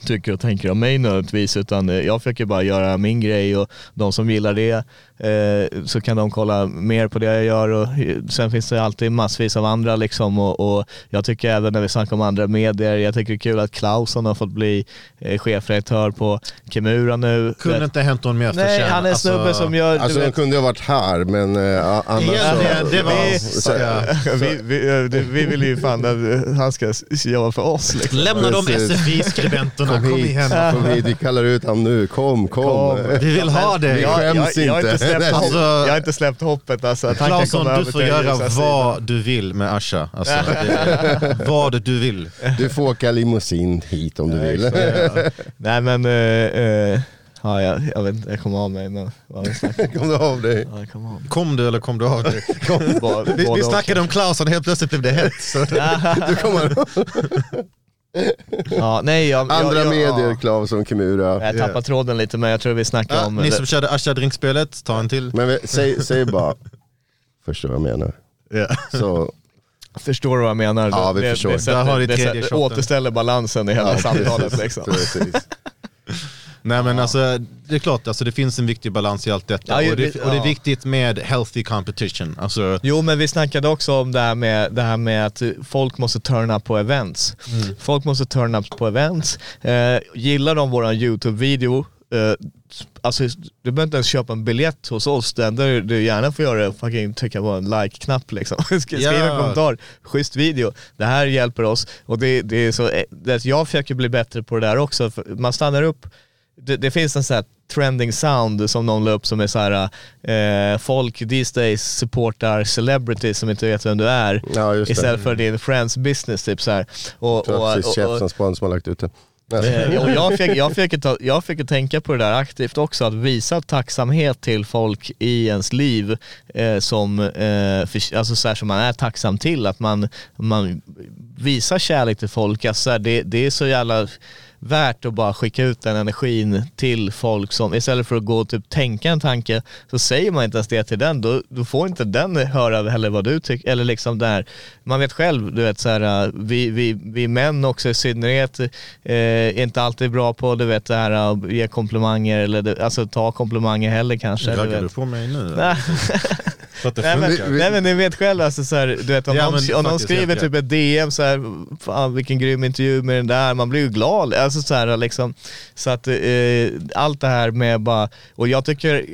tycker och tänker om mig nödvändigtvis utan eh, jag försöker bara göra min grej och de som gillar det eh, så kan de kolla mer på det jag gör och eh, sen finns det alltid massvis av andra liksom och, och jag tycker även när vi snackar om andra medier, jag tycker det är kul att Klausson har fått bli eh, chefredaktör på Kimura nu. Kunde inte hänt någon mer Nej, han är en snubbe Alltså, som gör... Alltså vet- kunde ha varit här men uh, annars Ja, det- det var- vi, så- ja. [laughs] vi, vi, eh, det- vi vill ju fan att eh, han ska jobba för oss liksom. Lämna de. SFI-skribenterna, kom, Kom hit, igen. kom hit, vi kallar ut honom nu, kom, kom. Kom. Vi vill ha det. Vi Jag, jag, skäms jag, har inte släppt Alltså- jag har inte släppt hoppet alltså, Claesson, du får göra vad du vill med Asha. Alltså, det, [laughs] vad du vill. Du får åka limousin hit om du vill. [laughs] Nej men, eh, eh, ja, jag, jag vet inte, jag kommer av mig men vad [laughs] Kom du av dig? Ja, jag kommer av. Kom du eller kom du av dig? Både- Vi, vi snackade om Klausson, helt plötsligt blev det hett. Så. Du kommer Ja, nej, jag, Andra jag, jag, medier, ja. Klausson, Kimura. Jag tappar tråden lite men jag tror vi snackar Ja, om... ni som körde Asha Drink-spelet, ta en till. Men vi- säg, säg bara, förstår vad jag menar. Ja. Så, Förstår du vad jag menar? Ja, vi det, förstår. Det, Där sätter, har det, tredje sätter, återställer balansen i hela ja, samtalet precis, liksom. precis. Nej men alltså, det är klart, alltså, det finns en viktig balans i allt detta. Ja, och, det, och det är viktigt med healthy competition. Alltså, Jo men vi snackade också om det här med, det här med att folk måste turn up på events. Folk måste turn up på events. Eh, gillar de våran YouTube-video, eh, alltså du behöver inte ens köpa en biljett hos oss. Det enda du gärna får göra är att fucking trycka på en like-knapp liksom. [laughs] Sk- Skriv en Ja. kommentar, schysst video. Det här hjälper oss. Och det, det är så, eh, det, jag försöker bli bättre på det där också. Man stannar upp, det, det finns en sån här trending sound som någon la upp som är så här eh, folk these days supportar celebrities som inte vet vem du är Ja, istället för din friends business typ så här. Och, och, precis och, och, Chefs som har lagt ut det. Eh, och jag, fick, jag, fick jag fick tänka på det där aktivt också, att visa tacksamhet till folk i ens liv eh, som, eh, för, alltså så här, som man är tacksam till. Att man, man visar kärlek till folk. Alltså här, det, det är så jävla värt att bara skicka ut den energin till folk som, istället för att gå och typ tänka en tanke, så säger man inte ens det till den, då, då får inte den höra heller vad du tycker, eller liksom där, man vet själv, du vet så här, äh, vi, vi, vi män också i synnerhet eh, är inte alltid bra på, du vet det här att ge komplimanger eller alltså ta komplimanger heller kanske. du Raggar vet. du på mig nu? [laughs] [laughs] Nej. Men, nej men ni vet själv alltså så här, du vet om, Ja, någon, om någon skriver typ ett DM så här, fan vilken grym intervju med den där, man blir ju glad. Alltså så här, liksom. Så att eh, allt det här med bara, och jag tycker,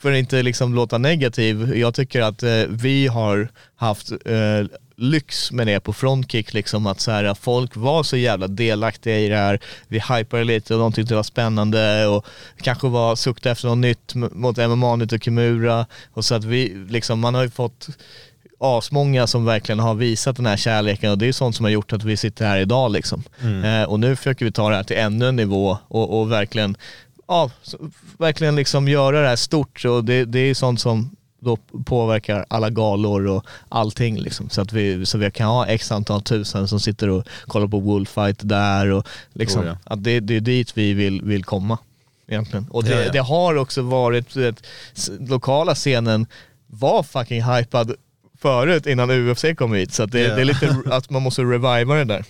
för att inte liksom låta negativ, jag tycker att eh, vi har haft eh, lyx med det på frontkick liksom att så här, folk var så jävla delaktiga i det här. Vi hypade lite och de tyckte det var spännande och kanske var sukta efter något nytt mot MMA nytt och Kimura och så att vi liksom, man har ju fått asmånga som verkligen har visat den här kärleken och det är sånt som har gjort att vi sitter här idag liksom. Eh, och nu försöker vi ta det här till ännu en nivå och, och verkligen, ja, verkligen liksom göra det här stort och det, det är sånt som då påverkar alla galor och allting liksom. Så att vi, så vi kan ha x antal tusen som sitter och kollar på Bullfight där och liksom, Oh ja. att det, det är dit vi vill, vill komma egentligen. Och det, Ja, ja. det har också varit, vet, lokala scenen var fucking hypad förut innan UFC kom hit. Så det, Ja. det är lite att man måste reviva det där.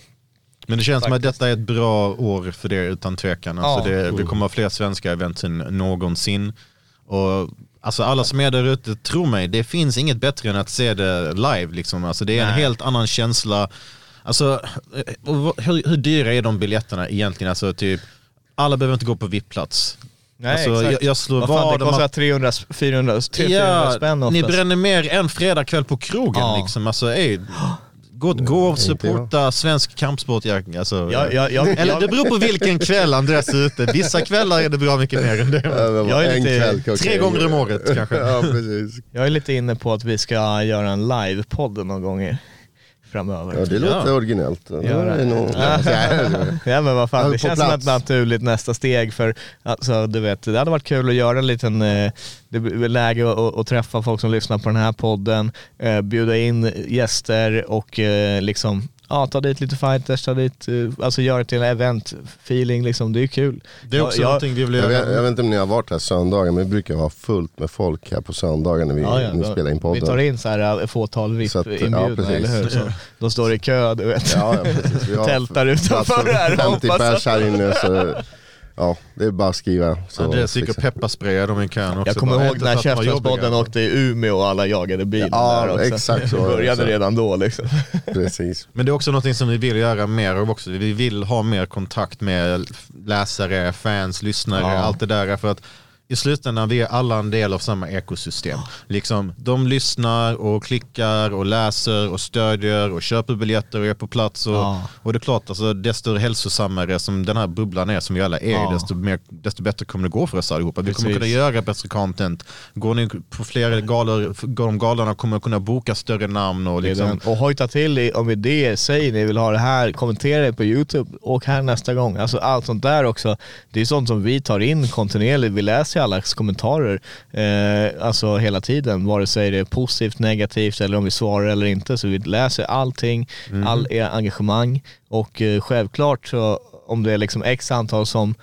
Men det känns som att Faktiskt. detta är ett bra år för det utan tvekan. Alltså Ja. det, vi kommer ha fler svenska event än någonsin. Och alltså alla som är där ute, tro mig, det finns inget bättre än att se det live. Liksom. Alltså det är en Nej. helt annan känsla. Alltså, eh, hur, hur dyra är de biljetterna egentligen? Alltså typ, alla behöver inte gå på VIP-plats. Nej, Alltså, exakt. jag, jag slår Vad fan, vad det kostar att- 300, 400, 300 spänn ni oftast. bränner mer en fredagkväll på krogen Ja. liksom. Alltså, ey, gå, gå och supporta svensk kampsport. Jag, alltså, Ja, ja, ja, eller ja. det beror på vilken kväll Andreas är ute. Vissa kvällar är det bra mycket mer än det. Jag är lite-. Tre gånger om året kanske. [laughs] ja, precis. Jag är lite inne på att vi ska göra en livepodd någon gång framöver. Ja, det låter originellt. Det Göra. är nog... Ja men vad Ja, fan, det känns som plats. ett naturligt nästa steg för, alltså du vet, det hade varit kul att göra en liten, eh, det blir läge att träffa folk som lyssnar på den här podden, eh, bjuda in gäster och eh, liksom, ja ta dit lite fighters, ta dit, eh, alltså göra det till en event-feeling liksom, det är kul. Det är också jag, någonting vi vill Jag vet, göra. jag vet inte om ni har varit här söndagar, men vi brukar ha fullt med folk här på söndagar när vi, Ja, ja, när vi då- spelar in podden. Vi tar in så här ett fåtal ja, VIP-inbjudna, precis. eller hur? Så, de står i kö, du vet. Ja, ja, precis. Vi har [laughs] Tältar utanför för här, 50 hoppas pers här inne. Så, ja, det är bara att skriva. Så Andreas gick och pepparsprayade dem i kön också. Jag kommer ihåg när Käftsmällspodden åkte i Umeå och alla jagade bilen Ja, där också. exakt så Det började redan då liksom. [laughs] Precis. Men det är också något som vi vill göra mer av också. Vi vill ha mer kontakt med läsare, fans, lyssnare, Ja. allt det där. För att i slutändan vi är alla en del av samma ekosystem. Liksom, de lyssnar och klickar och läser och stödjer och köper biljetter och är på plats. Och, Ja. och det är klart, alltså, desto hälsosammare som den här bubblan är som vi alla är, Ja. desto, mer, desto bättre kommer det gå för oss allihopa. Vi kommer Precis. kunna göra bättre content. Går ni på fler galor, de galorna kommer kunna boka större namn. Och liksom. Och hojta till om idéer, säg ni vill ha det här, kommentera det på YouTube, åk här nästa gång. Alltså allt sånt där också, det är sånt som vi tar in kontinuerligt, vi läser allas kommentarer eh, alltså hela tiden, vare sig det är positivt, negativt eller om vi svarar eller inte. Så vi läser allting, all er engagemang och eh, självklart så om det är liksom x antal som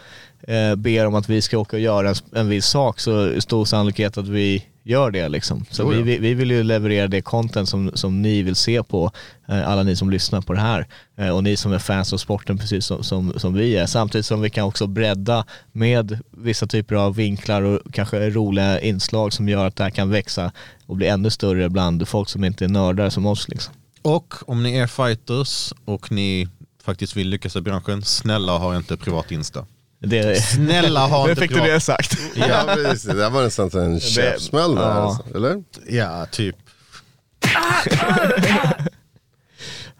eh, ber om att vi ska åka och göra en, en viss sak så är stor sannolikhet att vi gör det liksom. Så vi, vi, vi vill ju leverera det content som, som ni vill se på, eh, alla ni som lyssnar på det här. Eh, och ni som är fans av sporten precis som, som, som vi är. Samtidigt som vi kan också bredda med vissa typer av vinklar och kanske roliga inslag som gör att det här kan växa och bli ännu större bland folk som inte är nördar som oss. Liksom. Och om ni är fighters och ni faktiskt vill lyckas i branschen, snälla ha inte privat Insta. Det, Snälla ha [laughs] inte fick du det sagt. Ja, [laughs] precis. Det där var nästan en käftsmäll där, ja. alltså, eller? Ja, typ. [laughs]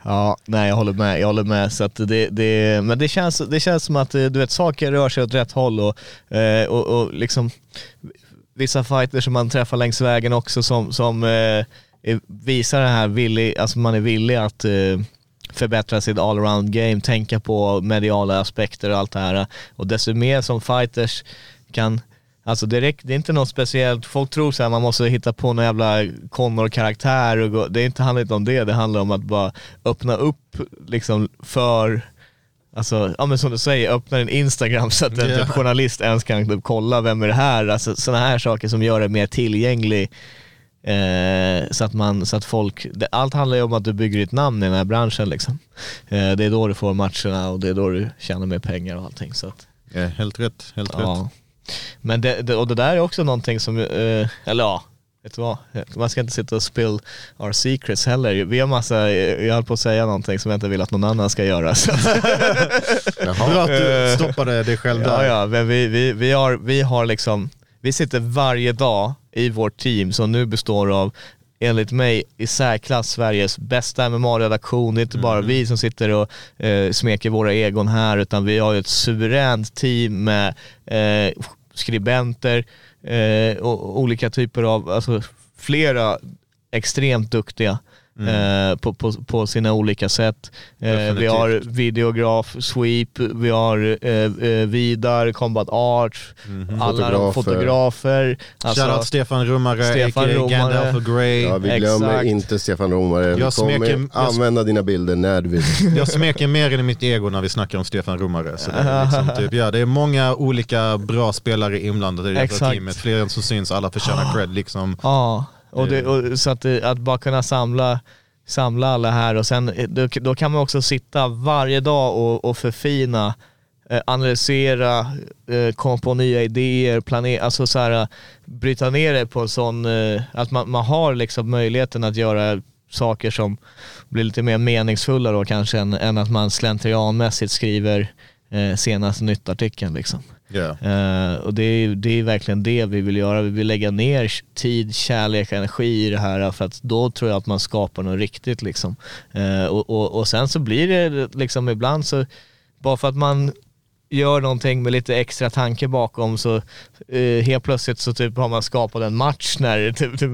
Ja, nej jag håller med. Jag håller med. Så att det, det, men det känns, det känns som att eh, du vet, saker rör sig åt rätt håll och, eh, och, och liksom vissa fighters som man träffar längs vägen också som, som eh, visar det här villig, alltså man är villig att förbättra sitt allround game, tänka på mediala aspekter och allt det här. Och desto mer som fighters kan Alltså det, räck, det är inte något speciellt, folk tror så här, man måste hitta på någon jävla Connor-karaktär och gå, det är inte, handlar inte om det, det handlar om att bara öppna upp liksom för Alltså, ja men som du säger, öppna en Instagram så att en Ja. typ, journalist ens kan typ, kolla vem är det här. Alltså sådana här saker som gör det mer tillgänglig. Eh, så, att man, så att folk, det, allt handlar ju om att du bygger ditt namn i den här branschen liksom. Eh, det är då du får matcherna och det är då du tjänar mer pengar och allting. Så att, Ja, helt rätt, helt rätt. ja. Men det, det, och det där är också någonting som, eh, eller ja, vet du vad? Man ska inte sitta och spill our secrets heller. Vi har massa, jag höll på att säga någonting som jag inte vill att någon annan ska göra. Bra [laughs] att du stoppade dig själv där. Ja, ja, men vi, vi, vi, har, vi har liksom, vi sitter varje dag i vårt team som nu består av enligt mig i särklass Sveriges bästa MMA-redaktion. Det är inte bara vi som sitter och eh, smeker våra egon här utan vi har ju ett suveränt team med eh, skribenter eh, och olika typer av, alltså flera extremt duktiga eh, på, på, på sina olika sätt. Eh, vi har videograf, sweep, vi har eh, eh, Vidar, combat art, alla de Fotografer. fotografer. Alltså, Shoutout Stefan Rummare, Stefan a.k.a. Rummare. Gandalf och Grey. Ja, vi glömmer Exakt. inte Stefan Romare. Vi Jag kommer smeker- jag- använda dina bilder när du vill. [laughs] Jag smeker mer än i mitt ego när vi snackar om Stefan Rummare. Så det, är liksom [laughs] typ, ja, det är många olika bra spelare inblandade i det här teamet. Fler än som syns, alla förtjänar cred. Liksom. Ja, och, det, och så att, att bara kunna samla, samla alla här och sen eh, då, då kan man också sitta varje dag och, och förfina, eh, analysera, eh, komma på nya idéer, planera, alltså så här, bryta ner det på en sån, eh, att man, man har liksom möjligheten att göra saker som blir lite mer meningsfulla då kanske än, än att man slentrianmässigt skriver eh, senaste nyttartikeln liksom. Yeah. Eh, och det är, det är verkligen det vi vill göra. Vi vill lägga ner tid, kärlek, energi i det här för att då tror jag att man skapar något riktigt liksom. Eh, och, och, och sen så blir det liksom ibland så, bara för att man gör någonting med lite extra tanke bakom så eh, helt plötsligt så typ har man skapat en match när det typ, typ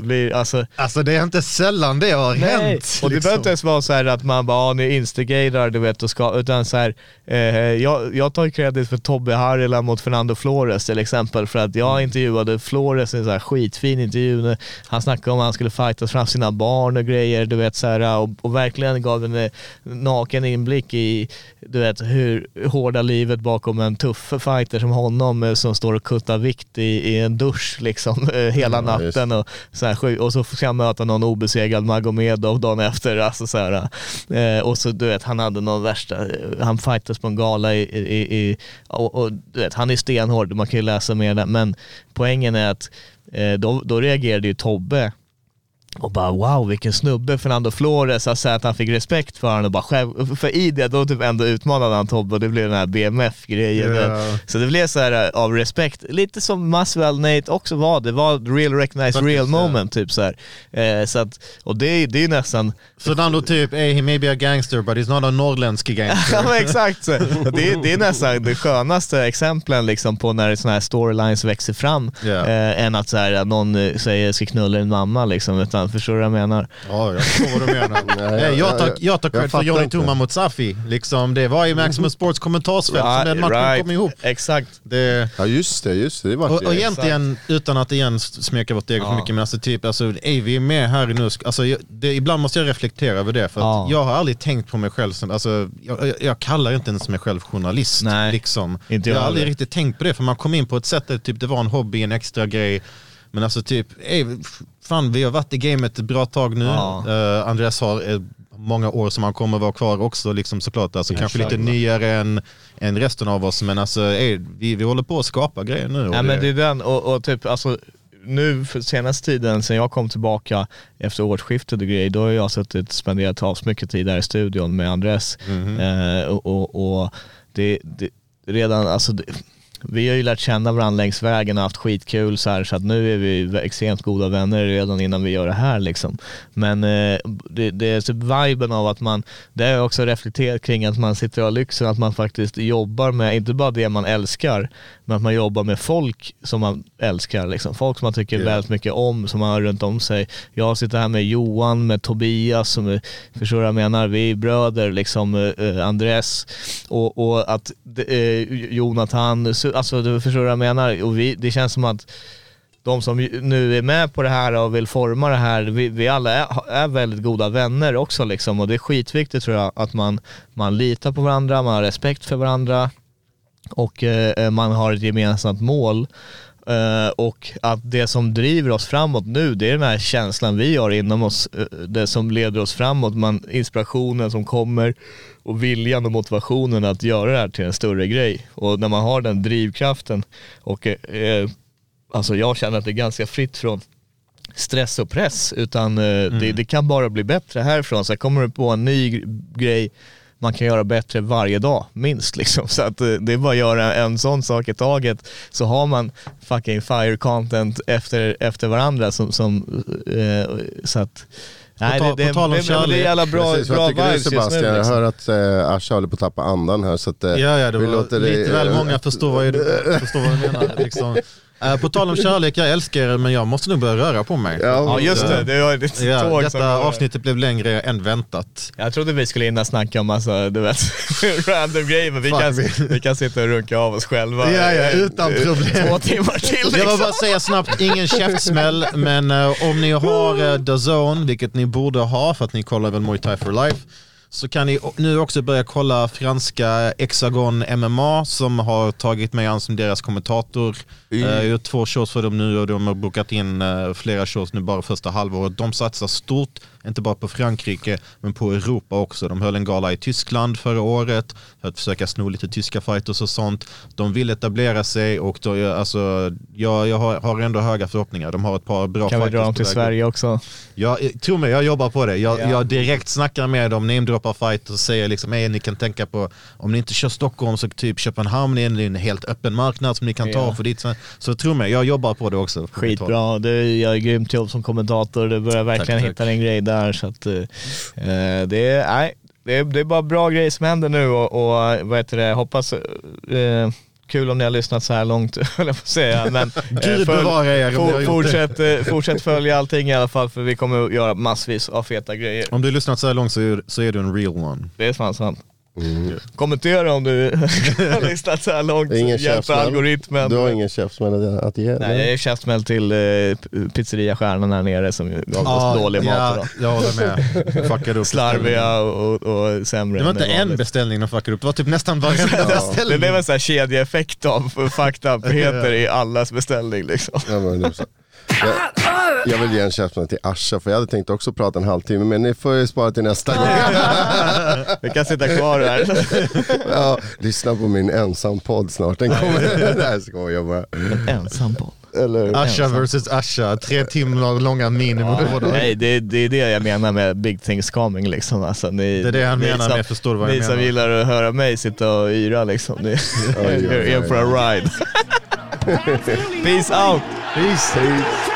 blir, alltså Alltså det är inte sällan det har Nej, hänt. och det liksom. behöver inte ens vara så här att man bara, ah, ni instigatar du vet, och ska, utan så här, eh, jag, jag tar credit för Tobbe Harila mot Fernando Flores till exempel, för att jag intervjuade Flores i en så här skitfin intervju, han snackade om att han skulle fightas fram sina barn och grejer, du vet så här, och, och verkligen gav en eh, naken inblick i, du vet, hur hårda livet bakom en tuff fighter som honom eh, som står och kuttar vikt i, i en dusch liksom [laughs] eh, hela Ja, natten och, så här, och så ska han möta någon obesegrad Magomedov dagen efter. Alltså, så här, eh, och så du vet, han hade någon värsta, han fightas på en gala i, i, i och, och du vet, han är stenhård, man kan ju läsa mer där, men poängen är att då, då reagerade ju Tobbe och bara wow vilken snubbe Fernando Flores, alltså att han fick respekt för honom och bara själv, för i det då typ ändå utmanade han Tobbe och det blev den här BMF-grejen. Ja. Så det blev så här eh, av respekt, lite som Maswell Nate också var, det var real recognize Faktiskt, real moment typ så här. Eh, så att, och det, det är ju nästan, Fernando typ, hey, he may be a gangster but he's not a norrländsk gangster. [laughs] ja men exakt, så. Det, är- det är nästan det skönaste exemplen liksom på när sådana här storylines växer fram, Ja. eh, än att, så här, någon eh, säger ska knulla din mamma liksom, utan förstår du vad jag menar? Ja, jag förstår vad du menar. Nej, [laughs] Nej, jag tar, jag- tar jag cred för Johnny. Tuma mot Safi. Liksom, det var i Maximum Sports kommentarsfält som den matchen kom ihop. Exakt. Det, Ja just det, just det. det var och, och det. egentligen, utan att igen smeka vårt ego för Ja. mycket, men alltså typ, alltså, ey, vi är med här nu. Alltså, det, ibland måste jag reflektera över det, för att Ja. jag har aldrig tänkt på mig själv som, alltså, jag, jag, jag kallar inte ens mig själv journalist. Nej, liksom. inte jag jag har aldrig riktigt tänkt på det, för man kom in på ett sätt där typ, det var en hobby, en extra grej. Men alltså typ, ey, fan vi har varit i gamet ett bra tag nu. Ja. Eh, Andreas har eh, många år som han kommer vara kvar också liksom såklart. Alltså, kanske lite exakt. nyare än, än resten av oss. Men alltså ey, vi, vi håller på att skapa grejer nu. Ja men det är den, och, och typ alltså nu för senaste tiden sen jag kom tillbaka efter årsskiftet och grejer, då har jag suttit och spenderat asmycket tid där i studion med Andres. Eh, och och, och det, det, redan, alltså det, vi har ju lärt känna varandra längs vägen och haft skitkul så här så att nu är vi extremt goda vänner redan innan vi gör det här liksom. Men eh, det, det är typ viben av att man, det har jag också reflekterat kring att man sitter och har lyxen att man faktiskt jobbar med, inte bara det man älskar, men att man jobbar med folk som man älskar. Liksom. Folk som man tycker Ja. väldigt mycket om, som man har runt om sig. Jag sitter här med Johan, med Tobias, som är, förstår du vad jag menar? Vi är bröder, liksom eh, Andres och, och att eh, Jonathan, så- alltså du förstår vad jag menar? Och vi, det känns som att de som nu är med på det här och vill forma det här, vi, vi alla är, är väldigt goda vänner också liksom och det är skitviktigt tror jag att man, man litar på varandra, man har respekt för varandra och eh, man har ett gemensamt mål. Eh, och att det som driver oss framåt nu, det är den här känslan vi har inom oss, eh, det som leder oss framåt, man, inspirationen som kommer och viljan och motivationen att göra det här till en större grej. Och när man har den drivkraften och eh, eh, alltså jag känner att det är ganska fritt från stress och press utan eh, det, det kan bara bli bättre härifrån. Så kommer du på en ny gr- grej man kan göra bättre varje dag, minst liksom. Så att eh, det är bara att göra en sån sak i taget så har man fucking fire content efter, efter varandra som, som eh, så att Nej, tal- det, det, på tal om det, det, det är jävla bra, Precis, bra du vibes just nu. Sebastian? Jag liksom. hör att eh, Asha håller på att tappa andan här så att eh, Ja, ja, det vi var lite väl eh, många förstår vad, du, [laughs] förstår vad du menar. Liksom. Eh, på tal om kärlek, jag älskar er men jag måste nog börja röra på mig. Ja just det, det var ett Ja, tåg som detta var- avsnittet blev längre än väntat. Jag trodde vi skulle hinna snacka om massa, du vet, [laughs] random grejer men vi kan, vi kan sitta och runka av oss själva Ja, ja, utan problem. två [laughs] timmar till Jag vill liksom. bara säga snabbt, ingen käftsmäll, men eh, om ni har uh, The Zone, vilket ni borde ha för att ni kollar väl Muay Thai for Life, så kan ni nu också börja kolla franska Hexagon MMA som har tagit mig an som deras kommentator. Eh, Jag har gjort två shows för dem nu och de har bokat in eh, flera shows nu bara första halvåret. De satsar stort, inte bara på Frankrike men på Europa också. De höll en gala i Tyskland förra året för att försöka sno lite tyska fighters och sånt. De vill etablera sig och då, alltså, jag, jag har, har ändå höga förhoppningar. De har ett par bra Kan vi fighters dra dem till. Sverige också? Jag, eh, tro mig, jag jobbar på det. Jag, Ja. jag direkt snackar med dem, namedroppar fight och säger liksom, hey, ni kan tänka på, om ni inte kör Stockholm så typ Köpenhamn är en helt öppen marknad som ni kan ta Ja. för dit. Så tro mig, jag jobbar på det också. Skitbra, du gör grymt jobb som kommentator, du börjar verkligen tack. hitta en grej där så att eh, eh, det är, nej, det är, det är bara bra grejer som händer nu och, och vad heter det, hoppas, eh, kul om ni har lyssnat så här långt [laughs] höll jag på att säga. Men, [laughs] eh, Gud bevara er for, fortsätt, eh, fortsätt följa allting i alla fall för vi kommer att göra massvis av feta grejer. Om du har lyssnat så här långt så är, så är du en real one. Det är fan sant. Kommentera om du [laughs] har lyssnat så här långt, Ingen hjälp algoritmen. Du har ingen käftsmäll att ge? Nej, jag är käftsmäll till eh, p- pizzeria Stjärnan här nere som gav oss dålig mat ja, idag. jag håller med. [laughs] Fuckade upp Slarviga och, och, sämre. Det var inte en beställning de fuckade upp, det var typ nästan [laughs] varenda Det beställning. blev en sån här kedjeeffekt av fucked up-heter i allas beställning liksom. Ja, men det. Jag, jag vill ge en käftsmäll till Asha för jag hade tänkt också prata en halvtimme men ni får ju spara till nästa gång. Vi kan sitta kvar här. Ja, lyssna på min ensam-podd snart, den kommer. Nej [laughs] skojar jag bara. Ensam på. Eller, Asha versus Asha, tre timmar långa minimum båda. Nej, det, det är det jag menar med big things coming liksom. Alltså, ni, Det är det han ni menar som, med förstår vad jag Ni som menar. gillar att höra mig sitta och yra liksom. Ni oj, är [laughs] in for a ride. [laughs] Peace out! Peace.